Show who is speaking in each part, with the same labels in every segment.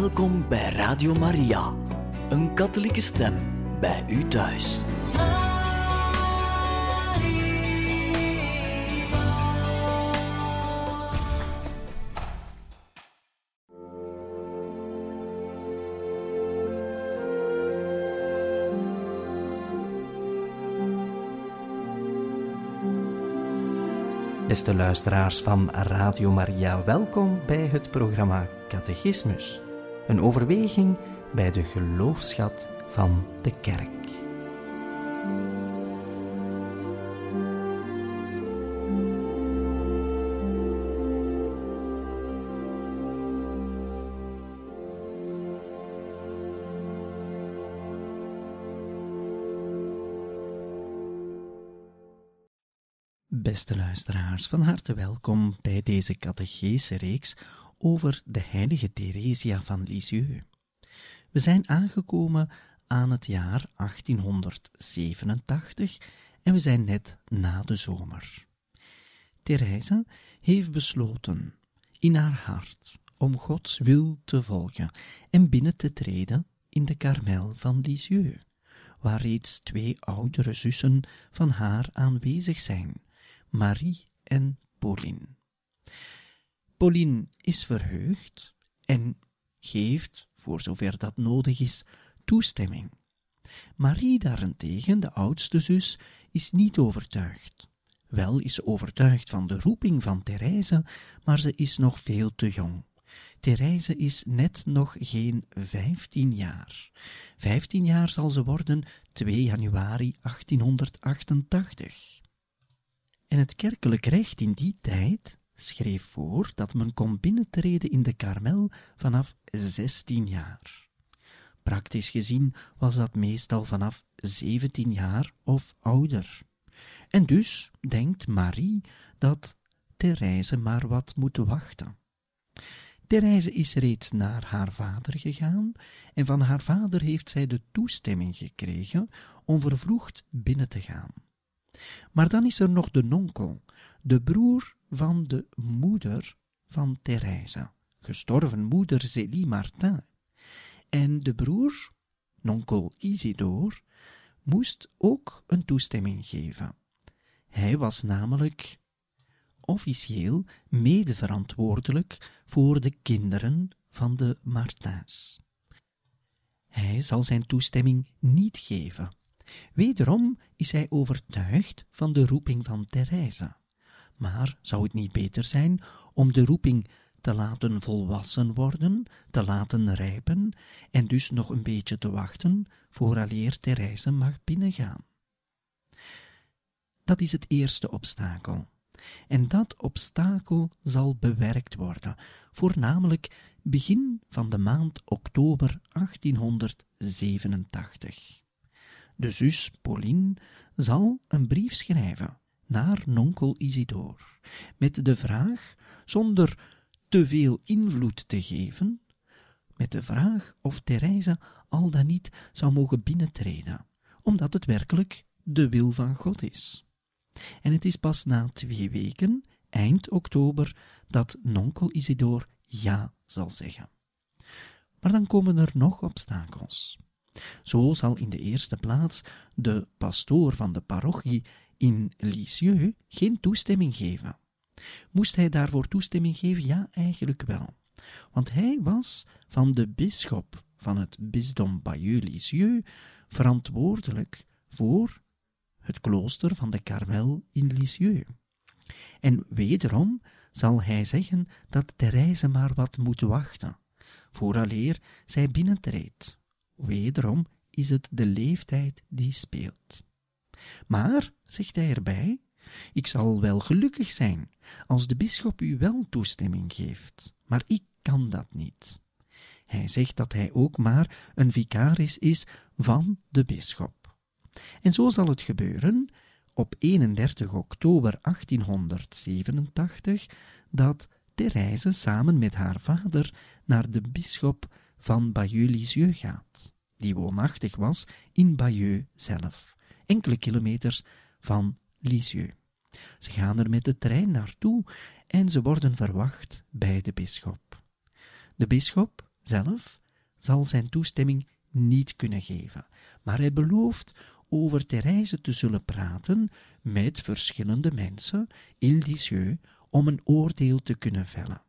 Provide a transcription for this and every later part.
Speaker 1: Welkom bij Radio Maria, een katholieke stem bij u thuis.
Speaker 2: Beste luisteraars van Radio Maria, welkom bij het programma Catechismus. Een overweging bij de geloofschat van de kerk. Beste luisteraars, van harte welkom bij deze catechese reeks over de heilige Theresia van Lisieux. We zijn aangekomen aan het jaar 1887 en we zijn net na de zomer. Therese heeft besloten in haar hart om Gods wil te volgen en binnen te treden in de karmel van Lisieux, waar reeds twee oudere zussen van haar aanwezig zijn, Marie en Pauline. Pauline is verheugd en geeft, voor zover dat nodig is, toestemming. Marie daarentegen, de oudste zus, is niet overtuigd. Wel is ze overtuigd van de roeping van Therese, maar ze is nog veel te jong. Therese is net nog geen vijftien jaar. Vijftien jaar zal ze worden 2 januari 1888. En het kerkelijk recht in die tijd schreef voor dat men kon binnentreden in de karmel vanaf 16 jaar. Praktisch gezien was dat meestal vanaf 17 jaar of ouder. En dus denkt Marie dat Therese maar wat moet wachten. Therese is reeds naar haar vader gegaan en van haar vader heeft zij de toestemming gekregen om vervroegd binnen te gaan. Maar dan is er nog de nonkel, de broer van de moeder van Therese, gestorven moeder Zélie Martin. En de broer, nonkel Isidore, moest ook een toestemming geven. Hij was namelijk officieel medeverantwoordelijk voor de kinderen van de Martins. Hij zal zijn toestemming niet geven. Wederom is hij overtuigd van de roeping van Therese. Maar zou het niet beter zijn om de roeping te laten volwassen worden, te laten rijpen en dus nog een beetje te wachten vooraleer Therese mag binnengaan? Dat is het eerste obstakel. En dat obstakel zal bewerkt worden, voornamelijk begin van de maand oktober 1887. De zus Pauline zal een brief schrijven naar nonkel Isidor, met de vraag, zonder te veel invloed te geven, met de vraag of Therese al dan niet zou mogen binnentreden, omdat het werkelijk de wil van God is. En het is pas na twee weken, eind oktober, dat nonkel Isidor ja zal zeggen. Maar dan komen er nog obstakels. Zo zal in de eerste plaats de pastoor van de parochie in Lisieux geen toestemming geven. Moest hij daarvoor toestemming geven? Ja, eigenlijk wel. Want hij was van de bisschop van het bisdom Bayeux-Lisieux verantwoordelijk voor het klooster van de Carmel in Lisieux. En wederom zal hij zeggen dat Therese maar wat moet wachten, vooraleer zij binnentreedt. Wederom is het de leeftijd die speelt. Maar, zegt hij erbij, ik zal wel gelukkig zijn als de bisschop u wel toestemming geeft, maar ik kan dat niet. Hij zegt dat hij ook maar een vicaris is van de bisschop. En zo zal het gebeuren op 31 oktober 1887 dat Therese samen met haar vader naar de bisschop van Bayeux-Lisieux gaat, die woonachtig was in Bayeux zelf, enkele kilometers van Lisieux. Ze gaan er met de trein naartoe en ze worden verwacht bij de bisschop. De bisschop zelf zal zijn toestemming niet kunnen geven, maar hij belooft over Therese te zullen praten met verschillende mensen, il om een oordeel te kunnen vellen.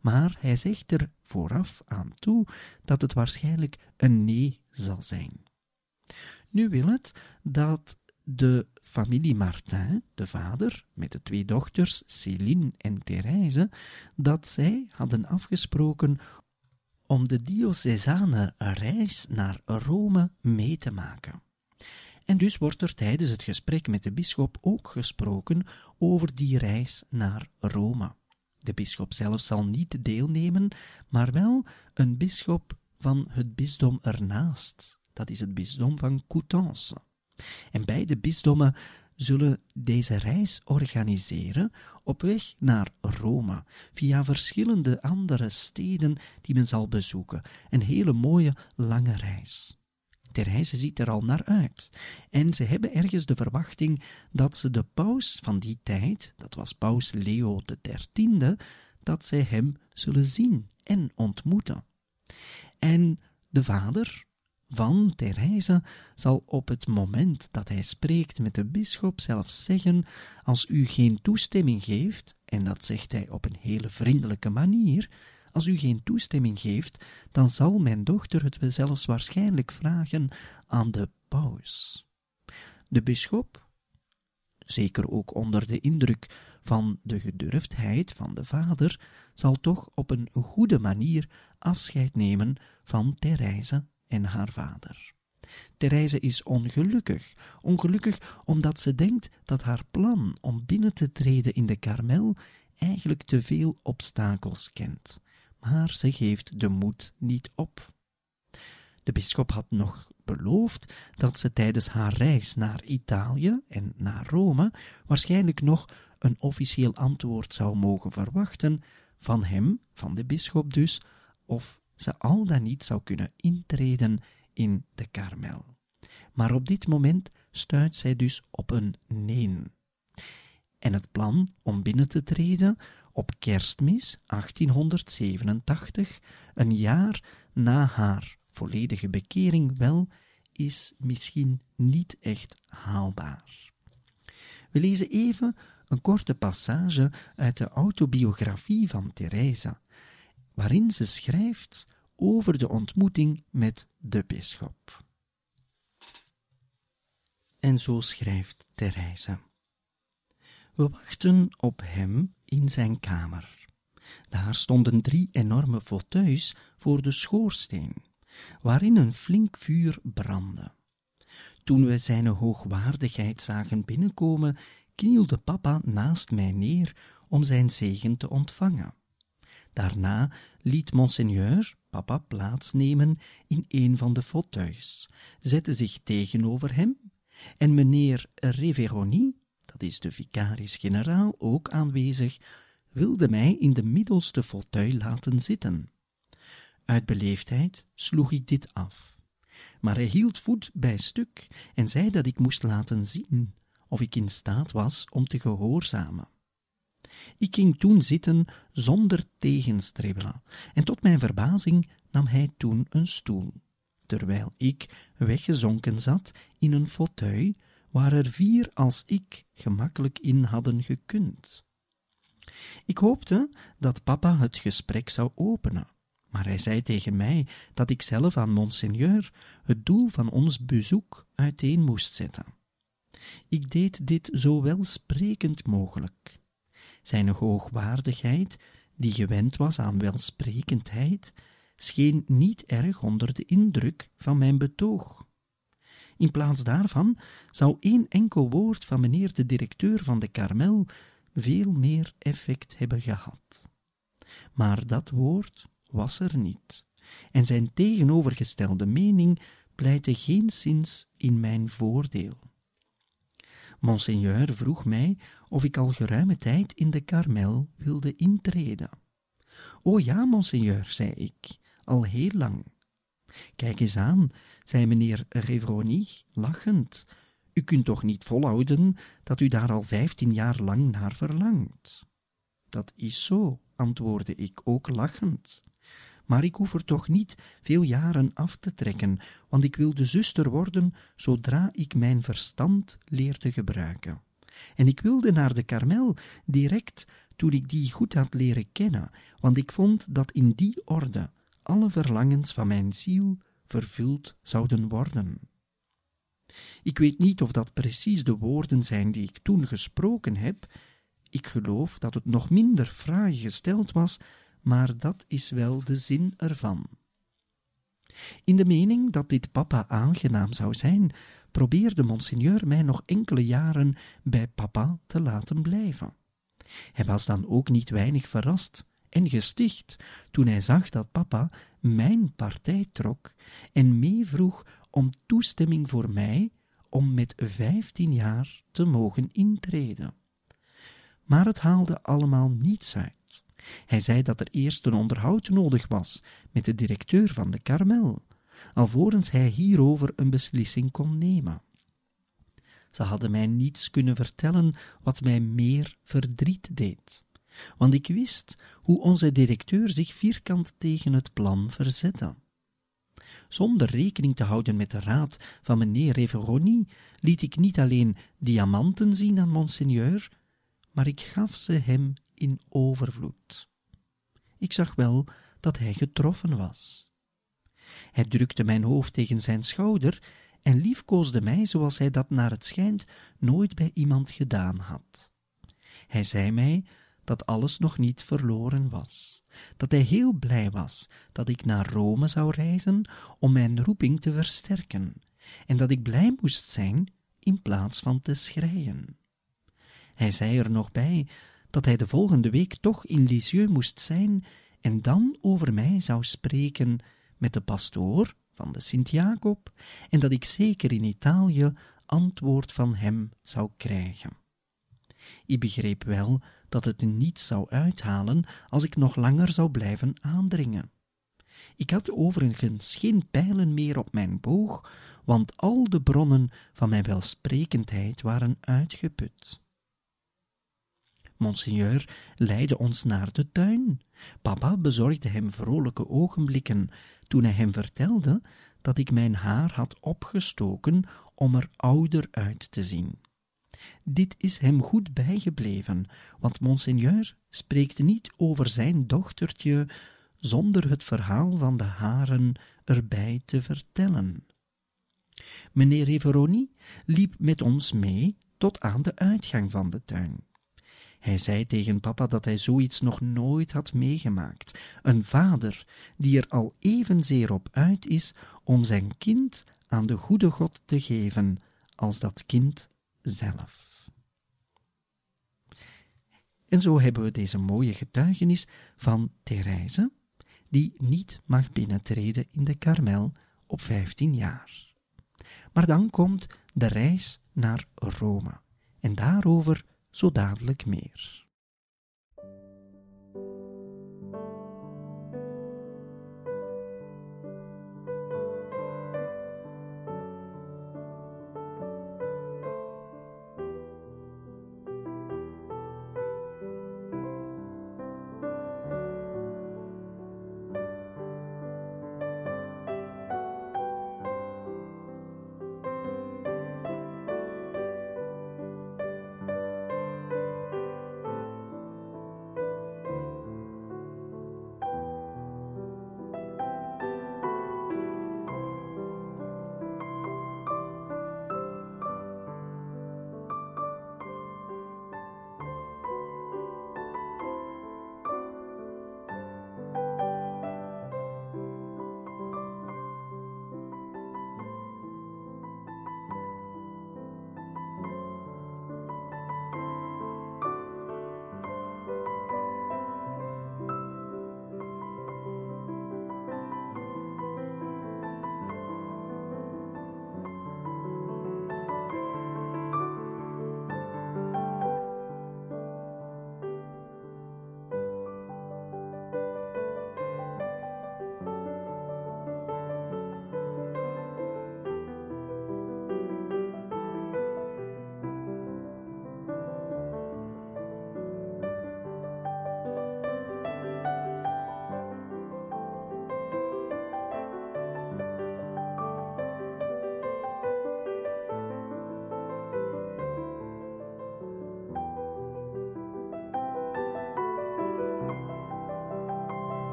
Speaker 2: Maar hij zegt er vooraf aan toe dat het waarschijnlijk een nee zal zijn. Nu wil het dat de familie Martin, de vader, met de twee dochters Céline en Thérèse, dat zij hadden afgesproken om de diocesane reis naar Rome mee te maken. En dus wordt er tijdens het gesprek met de bisschop ook gesproken over die reis naar Rome. De bisschop zelf zal niet deelnemen, maar wel een bisschop van het bisdom ernaast. Dat is het bisdom van Coutances. En beide bisdommen zullen deze reis organiseren op weg naar Rome, via verschillende andere steden die men zal bezoeken. Een hele mooie lange reis. Therese ziet er al naar uit. En ze hebben ergens de verwachting dat ze de paus van die tijd, dat was paus Leo XIII, dat zij hem zullen zien en ontmoeten. En de vader van Therese zal op het moment dat hij spreekt met de bisschop zelfs zeggen: Als u geen toestemming geeft, en dat zegt hij op een hele vriendelijke manier, als u geen toestemming geeft, dan zal mijn dochter het zelfs waarschijnlijk vragen aan de paus. De bisschop, zeker ook onder de indruk van de gedurfdheid van de vader, zal toch op een goede manier afscheid nemen van Therese en haar vader. Therese is ongelukkig, ongelukkig omdat ze denkt dat haar plan om binnen te treden in de Karmel eigenlijk te veel obstakels kent maar ze geeft de moed niet op. De bisschop had nog beloofd dat ze tijdens haar reis naar Italië en naar Rome waarschijnlijk nog een officieel antwoord zou mogen verwachten van hem, van de bisschop dus, of ze al dan niet zou kunnen intreden in de Karmel. Maar op dit moment stuit zij dus op een nee. En het plan om binnen te treden op kerstmis 1887, een jaar na haar volledige bekering wel, is misschien niet echt haalbaar. We lezen even een korte passage uit de autobiografie van Theresa, waarin ze schrijft over de ontmoeting met de bisschop. En zo schrijft Theresa. We wachten op hem in zijn kamer. Daar stonden drie enorme fauteuils voor de schoorsteen, waarin een flink vuur brandde. Toen we zijn hoogwaardigheid zagen binnenkomen, knielde papa naast mij neer om zijn zegen te ontvangen. Daarna liet monseigneur papa plaatsnemen in een van de fauteuils, zette zich tegenover hem, en meneer Reveroni dat is de vicaris-generaal, ook aanwezig, wilde mij in de middelste fauteuil laten zitten. Uit beleefdheid sloeg ik dit af. Maar hij hield voet bij stuk en zei dat ik moest laten zien of ik in staat was om te gehoorzamen. Ik ging toen zitten zonder tegenstribbelen, en tot mijn verbazing nam hij toen een stoel, terwijl ik weggezonken zat in een fauteuil waar er vier als ik gemakkelijk in hadden gekund. Ik hoopte dat papa het gesprek zou openen, maar hij zei tegen mij dat ik zelf aan monseigneur het doel van ons bezoek uiteen moest zetten. Ik deed dit zo welsprekend mogelijk. Zijn hoogwaardigheid, die gewend was aan welsprekendheid, scheen niet erg onder de indruk van mijn betoog. In plaats daarvan zou één enkel woord van meneer de directeur van de Karmel veel meer effect hebben gehad. Maar dat woord was er niet, en zijn tegenovergestelde mening pleitte geenszins in mijn voordeel. Monseigneur vroeg mij of ik al geruime tijd in de Karmel wilde intreden. O ja, monseigneur, zei ik, al heel lang. Kijk eens aan, zei meneer Revroni, lachend. U kunt toch niet volhouden dat u daar al vijftien jaar lang naar verlangt? Dat is zo, antwoordde ik ook lachend. Maar ik hoef er toch niet veel jaren af te trekken, want ik wil de zuster worden zodra ik mijn verstand leer te gebruiken. En ik wilde naar de Karmel direct toen ik die goed had leren kennen, want ik vond dat in die orde alle verlangens van mijn ziel vervuld zouden worden. Ik weet niet of dat precies de woorden zijn die ik toen gesproken heb. Ik geloof dat het nog minder fraai gesteld was, maar dat is wel de zin ervan. In de mening dat dit papa aangenaam zou zijn, probeerde monseigneur mij nog enkele jaren bij papa te laten blijven. Hij was dan ook niet weinig verrast en gesticht toen hij zag dat papa mijn partij trok en meevroeg om toestemming voor mij om met vijftien jaar te mogen intreden. Maar het haalde allemaal niets uit. Hij zei dat er eerst een onderhoud nodig was met de directeur van de Karmel, alvorens hij hierover een beslissing kon nemen. Ze hadden mij niets kunnen vertellen wat mij meer verdriet deed, want ik wist hoe onze directeur zich vierkant tegen het plan verzette. Zonder rekening te houden met de raad van meneer Reveroni, liet ik niet alleen diamanten zien aan monseigneur, maar ik gaf ze hem in overvloed. Ik zag wel dat hij getroffen was. Hij drukte mijn hoofd tegen zijn schouder en liefkoosde mij zoals hij dat naar het schijnt nooit bij iemand gedaan had. Hij zei mij dat alles nog niet verloren was, dat hij heel blij was dat ik naar Rome zou reizen om mijn roeping te versterken, en dat ik blij moest zijn in plaats van te schreien. Hij zei er nog bij dat hij de volgende week toch in Lisieux moest zijn en dan over mij zou spreken met de pastoor van de Sint-Jacob en dat ik zeker in Italië antwoord van hem zou krijgen. Ik begreep wel dat het niet zou uithalen als ik nog langer zou blijven aandringen. Ik had overigens geen pijlen meer op mijn boog, want al de bronnen van mijn welsprekendheid waren uitgeput. Monseigneur leidde ons naar de tuin. Papa bezorgde hem vrolijke ogenblikken toen hij hem vertelde dat ik mijn haar had opgestoken om er ouder uit te zien. Dit is hem goed bijgebleven, want monseigneur spreekt niet over zijn dochtertje zonder het verhaal van de haren erbij te vertellen. Meneer Reveroni liep met ons mee tot aan de uitgang van de tuin. Hij zei tegen papa dat hij zoiets nog nooit had meegemaakt. Een vader die er al evenzeer op uit is om zijn kind aan de goede God te geven als dat kind zelf. En zo hebben we deze mooie getuigenis van Therese, die niet mag binnentreden in de Karmel op vijftien jaar. Maar dan komt de reis naar Rome, en daarover zo dadelijk meer.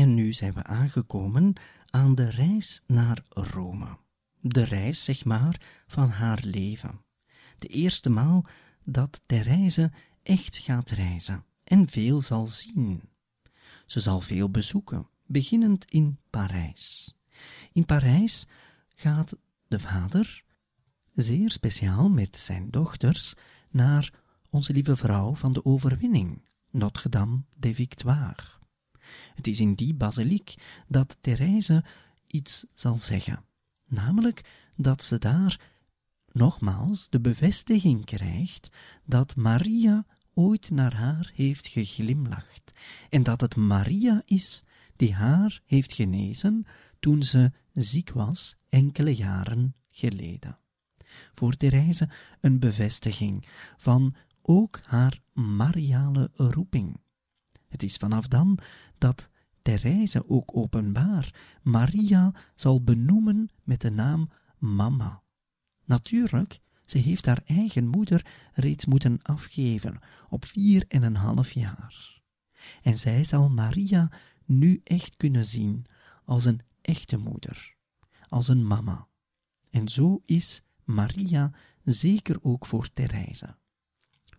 Speaker 2: En nu zijn we aangekomen aan de reis naar Rome. De reis, zeg maar, van haar leven. De eerste maal dat Therese echt gaat reizen en veel zal zien. Ze zal veel bezoeken, beginnend in Parijs. In Parijs gaat de vader, zeer speciaal met zijn dochters, naar onze lieve vrouw van de overwinning, Notre-Dame de Victoire. Het is in die basiliek dat Therese iets zal zeggen, namelijk dat ze daar nogmaals de bevestiging krijgt dat Maria ooit naar haar heeft geglimlacht en dat het Maria is die haar heeft genezen toen ze ziek was enkele jaren geleden. Voor Therese een bevestiging van ook haar mariale roeping. Het is vanaf dan dat Therese ook openbaar Maria zal benoemen met de naam Mama. Natuurlijk, ze heeft haar eigen moeder reeds moeten afgeven op vier en een half jaar. En zij zal Maria nu echt kunnen zien als een echte moeder, als een mama. En zo is Maria zeker ook voor Therese.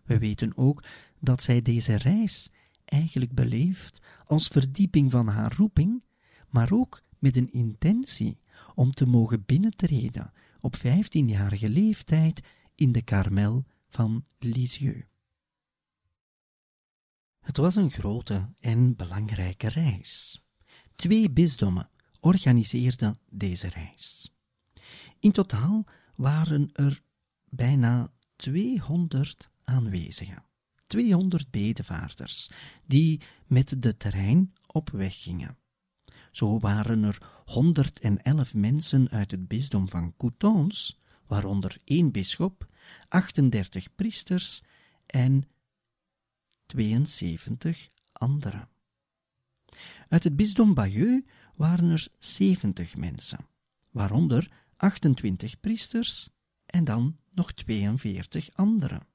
Speaker 2: We weten ook dat zij deze reis eigenlijk beleeft als verdieping van haar roeping, maar ook met een intentie om te mogen binnentreden op vijftienjarige leeftijd in de Karmel van Lisieux. Het was een grote en belangrijke reis. Twee bisdommen organiseerden deze reis. In totaal waren er bijna 200 aanwezigen, 200 bedevaarders, die met de terrein op weg gingen. Zo waren er 111 mensen uit het bisdom van Coutances, waaronder één bisschop, 38 priesters en 72 anderen. Uit het bisdom Bayeux waren er 70 mensen, waaronder 28 priesters en dan nog 42 anderen.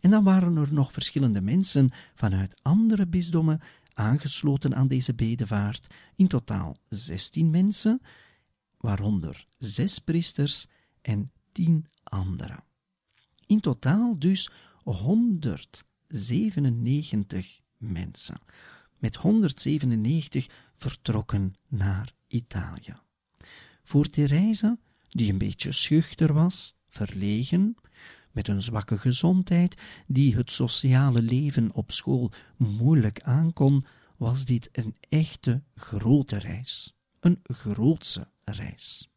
Speaker 2: En dan waren er nog verschillende mensen vanuit andere bisdommen aangesloten aan deze bedevaart, in totaal 16 mensen, waaronder zes priesters en 10 anderen. In totaal dus 197 mensen, met 197 vertrokken naar Italië. Voor Therese, die een beetje schuchter was, verlegen, met een zwakke gezondheid, die het sociale leven op school moeilijk aankon, was dit een echte grote reis. Een grootse reis.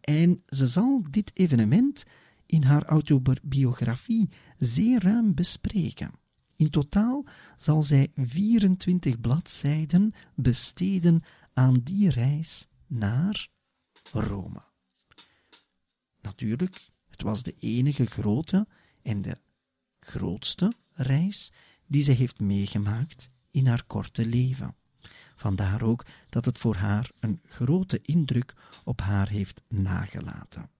Speaker 2: En ze zal dit evenement in haar autobiografie zeer ruim bespreken. In totaal zal zij 24 bladzijden besteden aan die reis naar Rome. Natuurlijk, het was de enige grote en de grootste reis die zij heeft meegemaakt in haar korte leven. Vandaar ook dat het voor haar een grote indruk op haar heeft nagelaten.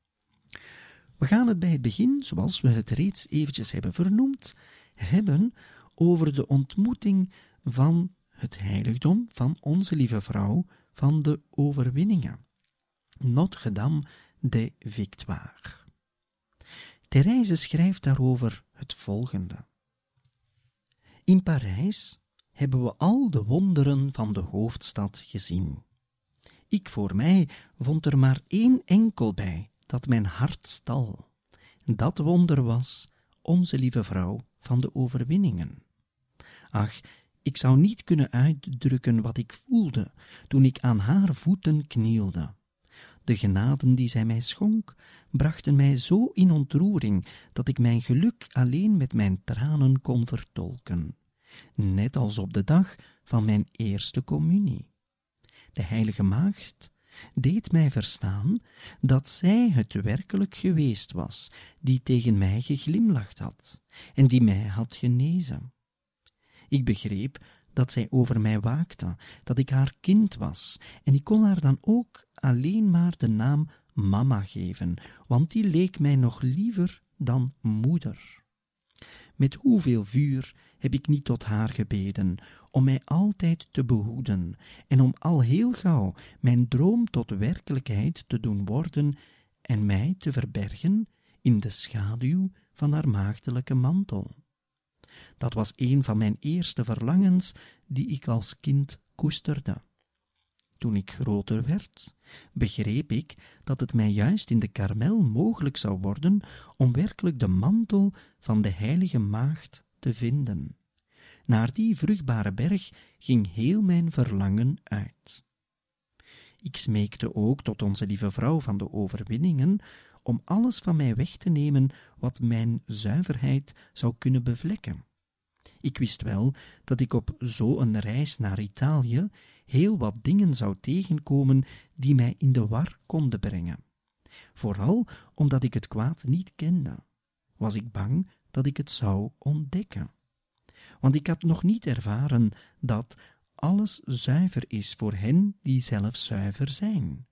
Speaker 2: We gaan het bij het begin, zoals we het reeds eventjes hebben vernoemd, hebben over de ontmoeting van het heiligdom van onze lieve vrouw van de overwinningen. Notre-Dame de Victoire. Therese schrijft daarover het volgende. In Parijs hebben we al de wonderen van de hoofdstad gezien. Ik voor mij vond er maar één enkel bij dat mijn hart stal. Dat wonder was onze lieve vrouw van de overwinningen. Ach, ik zou niet kunnen uitdrukken wat ik voelde toen ik aan haar voeten knielde. De genaden die zij mij schonk, brachten mij zo in ontroering dat ik mijn geluk alleen met mijn tranen kon vertolken, net als op de dag van mijn eerste communie. De heilige maagd deed mij verstaan dat zij het werkelijk geweest was, die tegen mij geglimlacht had en die mij had genezen. Ik begreep dat zij over mij waakte, dat ik haar kind was, en ik kon haar dan ook alleen maar de naam mama geven, want die leek mij nog liever dan moeder. Met hoeveel vuur heb ik niet tot haar gebeden, om mij altijd te behoeden en om al heel gauw mijn droom tot werkelijkheid te doen worden en mij te verbergen in de schaduw van haar maagdelijke mantel. Dat was een van mijn eerste verlangens die ik als kind koesterde. Toen ik groter werd, begreep ik dat het mij juist in de karmel mogelijk zou worden om werkelijk de mantel van de heilige maagd te vinden. Naar die vruchtbare berg ging heel mijn verlangen uit. Ik smeekte ook tot onze lieve vrouw van de overwinningen om alles van mij weg te nemen wat mijn zuiverheid zou kunnen bevlekken. Ik wist wel dat ik op zo'n reis naar Italië heel wat dingen zou tegenkomen die mij in de war konden brengen. Vooral omdat ik het kwaad niet kende, was ik bang dat ik het zou ontdekken. Want ik had nog niet ervaren dat alles zuiver is voor hen die zelf zuiver zijn,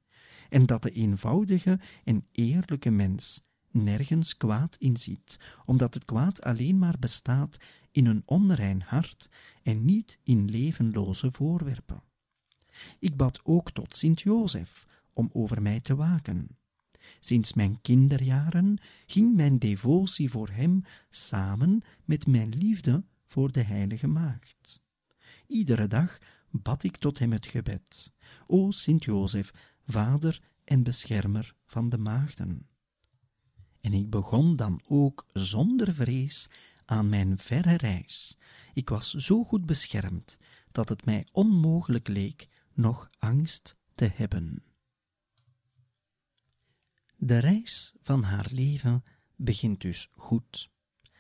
Speaker 2: en dat de eenvoudige en eerlijke mens nergens kwaad in ziet, omdat het kwaad alleen maar bestaat in een onrein hart en niet in levenloze voorwerpen. Ik bad ook tot Sint Jozef om over mij te waken. Sinds mijn kinderjaren ging mijn devotie voor hem samen met mijn liefde voor de Heilige Maagd. Iedere dag bad ik tot hem het gebed: O Sint Jozef, vader en beschermer van de maagden. En ik begon dan ook zonder vrees aan mijn verre reis. Ik was zo goed beschermd dat het mij onmogelijk leek nog angst te hebben. De reis van haar leven begint dus goed.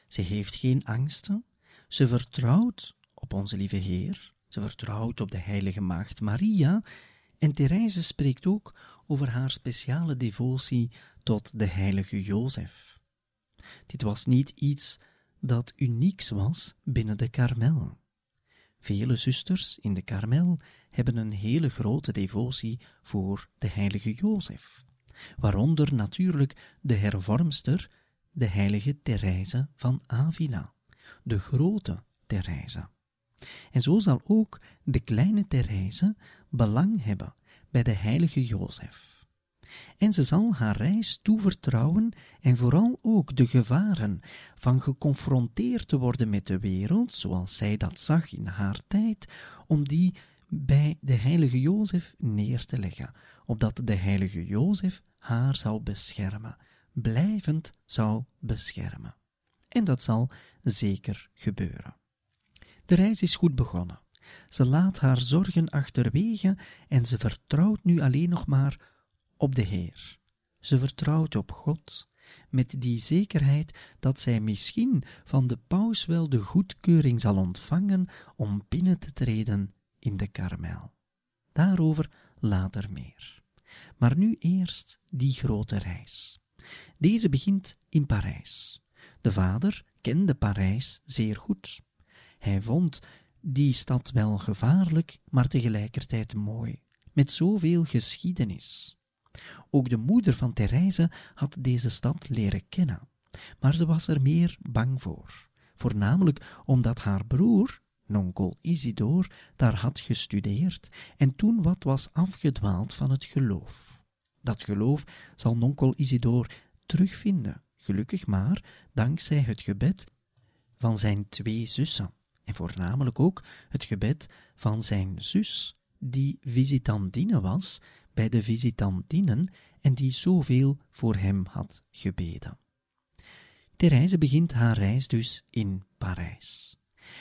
Speaker 2: Ze heeft geen angsten, ze vertrouwt op onze lieve Heer, ze vertrouwt op de heilige maagd Maria, en Therese spreekt ook over haar speciale devotie tot de heilige Jozef. Dit was niet iets dat unieks was binnen de Karmel. Vele zusters in de Karmel hebben een hele grote devotie voor de heilige Jozef, waaronder natuurlijk de hervormster, de heilige Therese van Avila, de grote Therese. En zo zal ook de kleine Therese belang hebben bij de heilige Jozef en ze zal haar reis toevertrouwen en vooral ook de gevaren van geconfronteerd te worden met de wereld, zoals zij dat zag in haar tijd, om die bij de heilige Jozef neer te leggen, opdat de heilige Jozef haar zou beschermen, blijvend zou beschermen. En dat zal zeker gebeuren. De reis is goed begonnen. Ze laat haar zorgen achterwege en ze vertrouwt nu alleen nog maar op de Heer. Ze vertrouwt op God, met die zekerheid dat zij misschien van de paus wel de goedkeuring zal ontvangen om binnen te treden in de karmel. Daarover later meer. Maar nu eerst die grote reis. Deze begint in Parijs. De vader kende Parijs zeer goed. Hij vond die stad wel gevaarlijk, maar tegelijkertijd mooi, met zoveel geschiedenis. Ook de moeder van Therese had deze stad leren kennen, maar ze was er meer bang voor, voornamelijk omdat haar broer, nonkel Isidor, daar had gestudeerd en toen wat was afgedwaald van het geloof. Dat geloof zal nonkel Isidor terugvinden, gelukkig maar dankzij het gebed van zijn twee zussen, en voornamelijk ook het gebed van zijn zus, die visitandine was bij de visitantinen en die zoveel voor hem had gebeden. Therese begint haar reis dus in Parijs.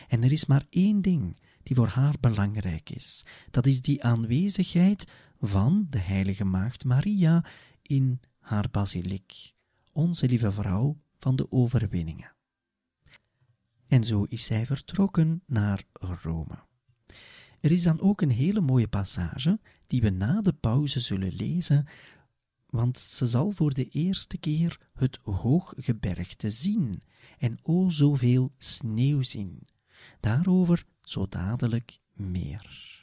Speaker 2: En er is maar één ding die voor haar belangrijk is. Dat is die aanwezigheid van de heilige maagd Maria in haar basiliek, onze lieve vrouw van de overwinningen. En zo is zij vertrokken naar Rome. Er is dan ook een hele mooie passage die we na de pauze zullen lezen, want ze zal voor de eerste keer het hooggebergte zien en o zoveel sneeuw zien. Daarover zo dadelijk meer.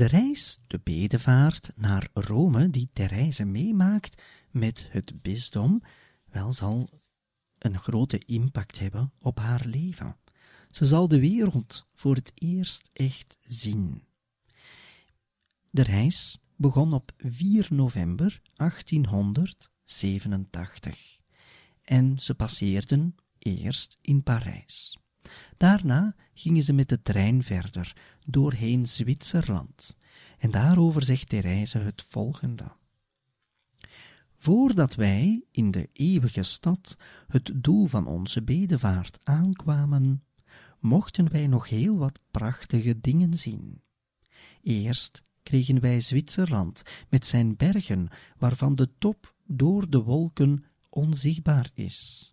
Speaker 2: De reis, de bedevaart naar Rome, die Therese meemaakt met het bisdom, wel zal een grote impact hebben op haar leven. Ze zal de wereld voor het eerst echt zien. De reis begon op 4 november 1887 en ze passeerden eerst in Parijs. Daarna gingen ze met de trein verder, doorheen Zwitserland. En daarover zegt Therese het volgende. Voordat wij in de eeuwige stad het doel van onze bedevaart aankwamen, mochten wij nog heel wat prachtige dingen zien. Eerst kregen wij Zwitserland met zijn bergen, waarvan de top door de wolken onzichtbaar is.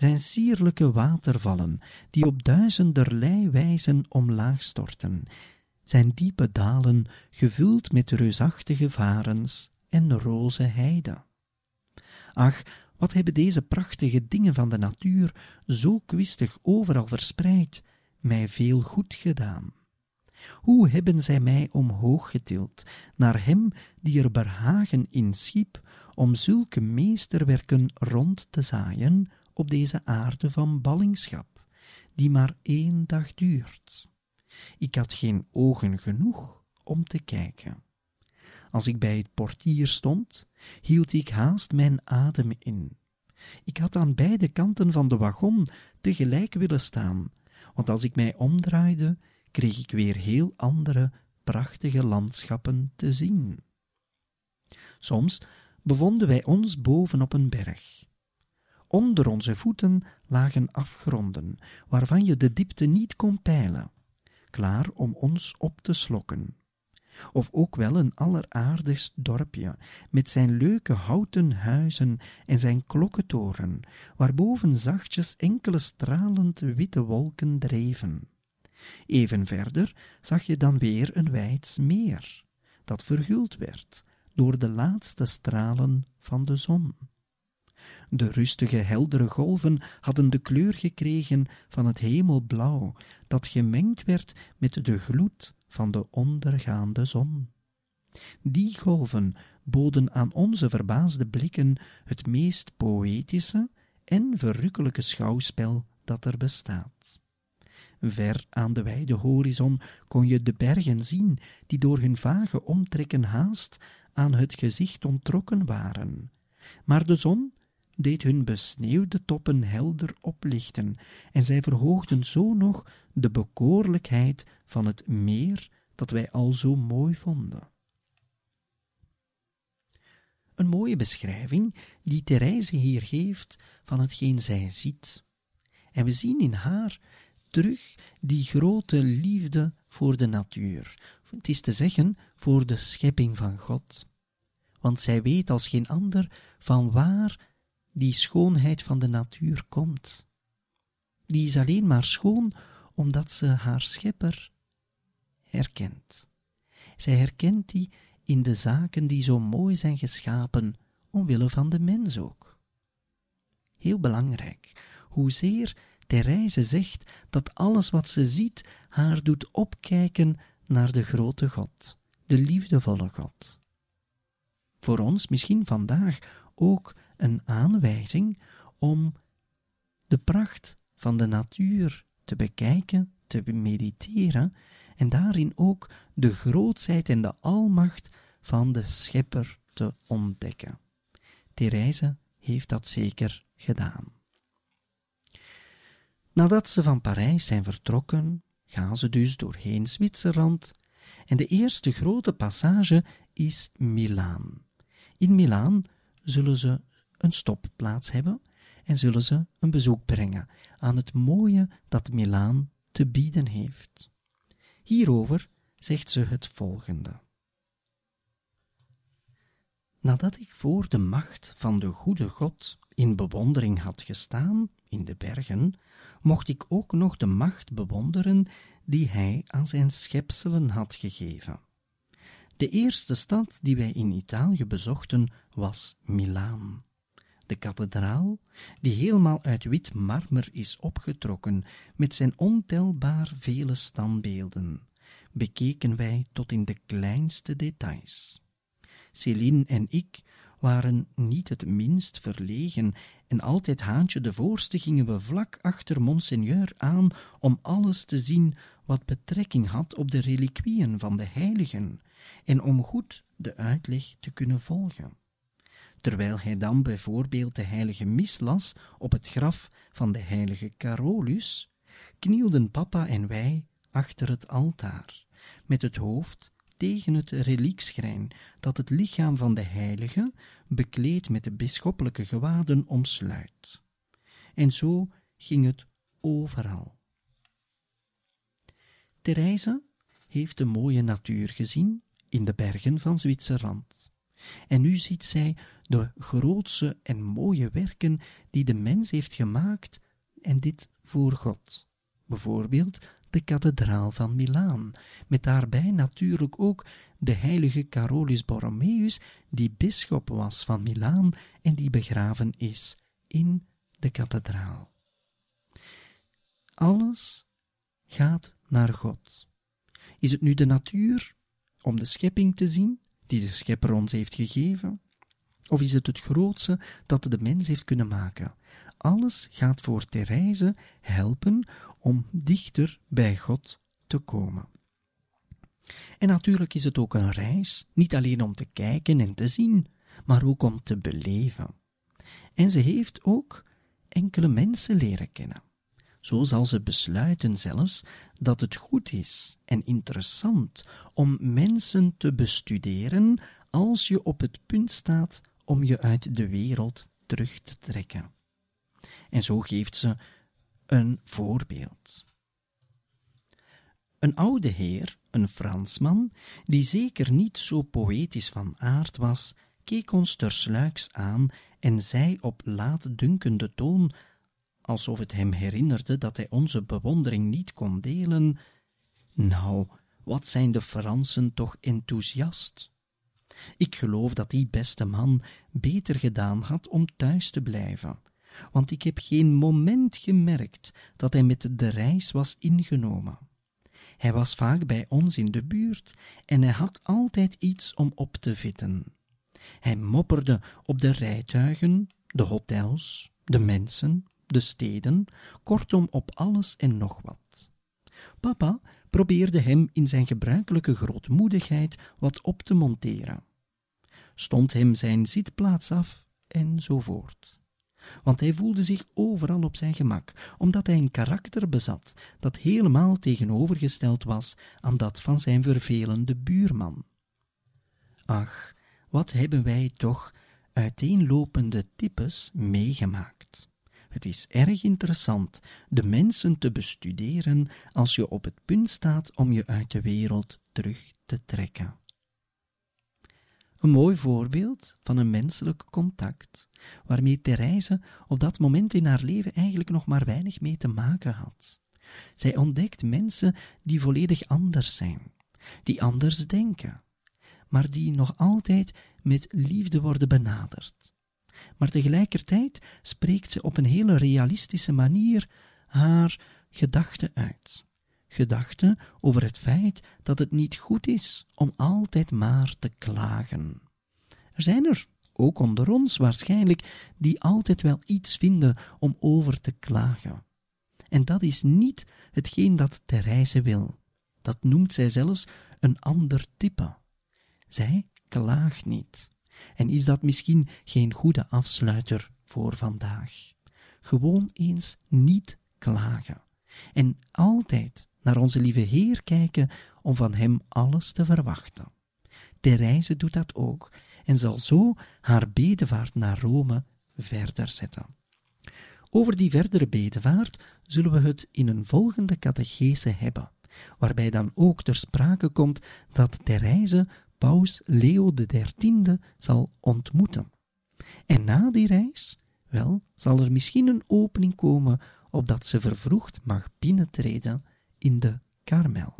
Speaker 2: Zijn sierlijke watervallen, die op duizenderlei wijzen omlaag storten, zijn diepe dalen gevuld met reusachtige varens en roze heide. Ach, wat hebben deze prachtige dingen van de natuur, zo kwistig overal verspreid, mij veel goed gedaan. Hoe hebben zij mij omhoog getild, naar hem die er behagen in schiep, om zulke meesterwerken rond te zaaien op deze aarde van ballingschap, die maar één dag duurt. Ik had geen ogen genoeg om te kijken. Als ik bij het portier stond, hield ik haast mijn adem in. Ik had aan beide kanten van de wagon tegelijk willen staan, want als ik mij omdraaide, kreeg ik weer heel andere, prachtige landschappen te zien. Soms bevonden wij ons boven op een berg. Onder onze voeten lagen afgronden, waarvan je de diepte niet kon peilen, klaar om ons op te slokken. Of ook wel een alleraardigst dorpje, met zijn leuke houten huizen en zijn klokkentoren, waarboven zachtjes enkele stralend witte wolken dreven. Even verder zag je dan weer een wijds meer, dat verguld werd door de laatste stralen van de zon. De rustige, heldere golven hadden de kleur gekregen van het hemelblauw, dat gemengd werd met de gloed van de ondergaande zon. Die golven boden aan onze verbaasde blikken het meest poëtische en verrukkelijke schouwspel dat er bestaat. Ver aan de wijde horizon kon je de bergen zien, die door hun vage omtrekken haast aan het gezicht ontrokken waren. Maar de zon deed hun besneeuwde toppen helder oplichten, en zij verhoogden zo nog de bekoorlijkheid van het meer dat wij al zo mooi vonden. Een mooie beschrijving die Therese hier geeft van hetgeen zij ziet. En we zien in haar terug die grote liefde voor de natuur. Het is te zeggen, voor de schepping van God. Want zij weet als geen ander van waar die schoonheid van de natuur komt. Die is alleen maar schoon omdat ze haar schepper herkent. Zij herkent die in de zaken die zo mooi zijn geschapen, omwille van de mens ook. Heel belangrijk, hoezeer Therese zegt dat alles wat ze ziet haar doet opkijken naar de grote God, de liefdevolle God. Voor ons misschien vandaag ook een aanwijzing om de pracht van de natuur te bekijken, te mediteren en daarin ook de grootheid en de almacht van de Schepper te ontdekken. Therese heeft dat zeker gedaan. Nadat ze van Parijs zijn vertrokken, gaan ze dus doorheen Zwitserland en de eerste grote passage is Milaan. In Milaan zullen ze een stopplaats hebben en zullen ze een bezoek brengen aan het mooie dat Milaan te bieden heeft. Hierover zegt ze het volgende. Nadat ik voor de macht van de goede God in bewondering had gestaan in de bergen, mocht ik ook nog de macht bewonderen die hij aan zijn schepselen had gegeven. De eerste stad die wij in Italië bezochten was Milaan. De kathedraal, die helemaal uit wit marmer is opgetrokken met zijn ontelbaar vele standbeelden, bekeken wij tot in de kleinste details. Céline en ik waren niet het minst verlegen en altijd haantje de voorste gingen we vlak achter monseigneur aan om alles te zien wat betrekking had op de reliquieën van de heiligen en om goed de uitleg te kunnen volgen. Terwijl hij dan bijvoorbeeld de heilige mis las op het graf van de heilige Carolus, knielden papa en wij achter het altaar, met het hoofd tegen het reliekschrijn dat het lichaam van de heilige, bekleed met de bisschoppelijke gewaden, omsluit. En zo ging het overal. Therese heeft de mooie natuur gezien in de bergen van Zwitserland. En nu ziet zij de grootse en mooie werken die de mens heeft gemaakt, en dit voor God. Bijvoorbeeld de kathedraal van Milaan, met daarbij natuurlijk ook de heilige Carolus Borromeus, die bisschop was van Milaan en die begraven is in de kathedraal. Alles gaat naar God. Is het nu de natuur om de schepping te zien, die de schepper ons heeft gegeven? Of is het het grootste dat de mens heeft kunnen maken? Alles gaat voor Therese helpen om dichter bij God te komen. En natuurlijk is het ook een reis, niet alleen om te kijken en te zien, maar ook om te beleven. En ze heeft ook enkele mensen leren kennen. Zo zal ze besluiten zelfs dat het goed is en interessant om mensen te bestuderen als je op het punt staat om je uit de wereld terug te trekken. En zo geeft ze een voorbeeld. Een oude heer, een Fransman, die zeker niet zo poëtisch van aard was, keek ons tersluiks aan en zei op laatdunkende toon, alsof het hem herinnerde dat hij onze bewondering niet kon delen, nou, wat zijn de Fransen toch enthousiast. Ik geloof dat die beste man beter gedaan had om thuis te blijven, want ik heb geen moment gemerkt dat hij met de reis was ingenomen. Hij was vaak bij ons in de buurt en hij had altijd iets om op te vitten. Hij mopperde op de rijtuigen, de hotels, de mensen, de steden, kortom op alles en nog wat. Papa probeerde hem in zijn gebruikelijke grootmoedigheid wat op te monteren. Stond hem zijn zitplaats af enzovoort want hij voelde zich overal op zijn gemak, omdat hij een karakter bezat dat helemaal tegenovergesteld was aan dat van zijn vervelende buurman. Ach, wat hebben wij toch uiteenlopende types meegemaakt. Het is erg interessant de mensen te bestuderen als je op het punt staat om je uit de wereld terug te trekken. Een mooi voorbeeld van een menselijk contact, waarmee Therese op dat moment in haar leven eigenlijk nog maar weinig mee te maken had. Zij ontdekt mensen die volledig anders zijn, die anders denken, maar die nog altijd met liefde worden benaderd. Maar tegelijkertijd spreekt ze op een hele realistische manier haar gedachten uit gedachten over het feit dat het niet goed is om altijd maar te klagen. Er zijn er, ook onder ons waarschijnlijk, die altijd wel iets vinden om over te klagen. En dat is niet hetgeen dat Therese wil. Dat noemt zij zelfs een ander type. Zij klaagt niet. En is dat misschien geen goede afsluiter voor vandaag? Gewoon eens niet klagen. En altijd naar onze lieve Heer kijken om van Hem alles te verwachten. Therese doet dat ook en zal zo haar bedevaart naar Rome verder zetten. Over die verdere bedevaart zullen we het in een volgende catechese hebben, waarbij dan ook ter sprake komt dat Therese paus Leo XIII zal ontmoeten. En na die reis, wel, zal er misschien een opening komen opdat ze vervroegd mag binnentreden in de Karmel.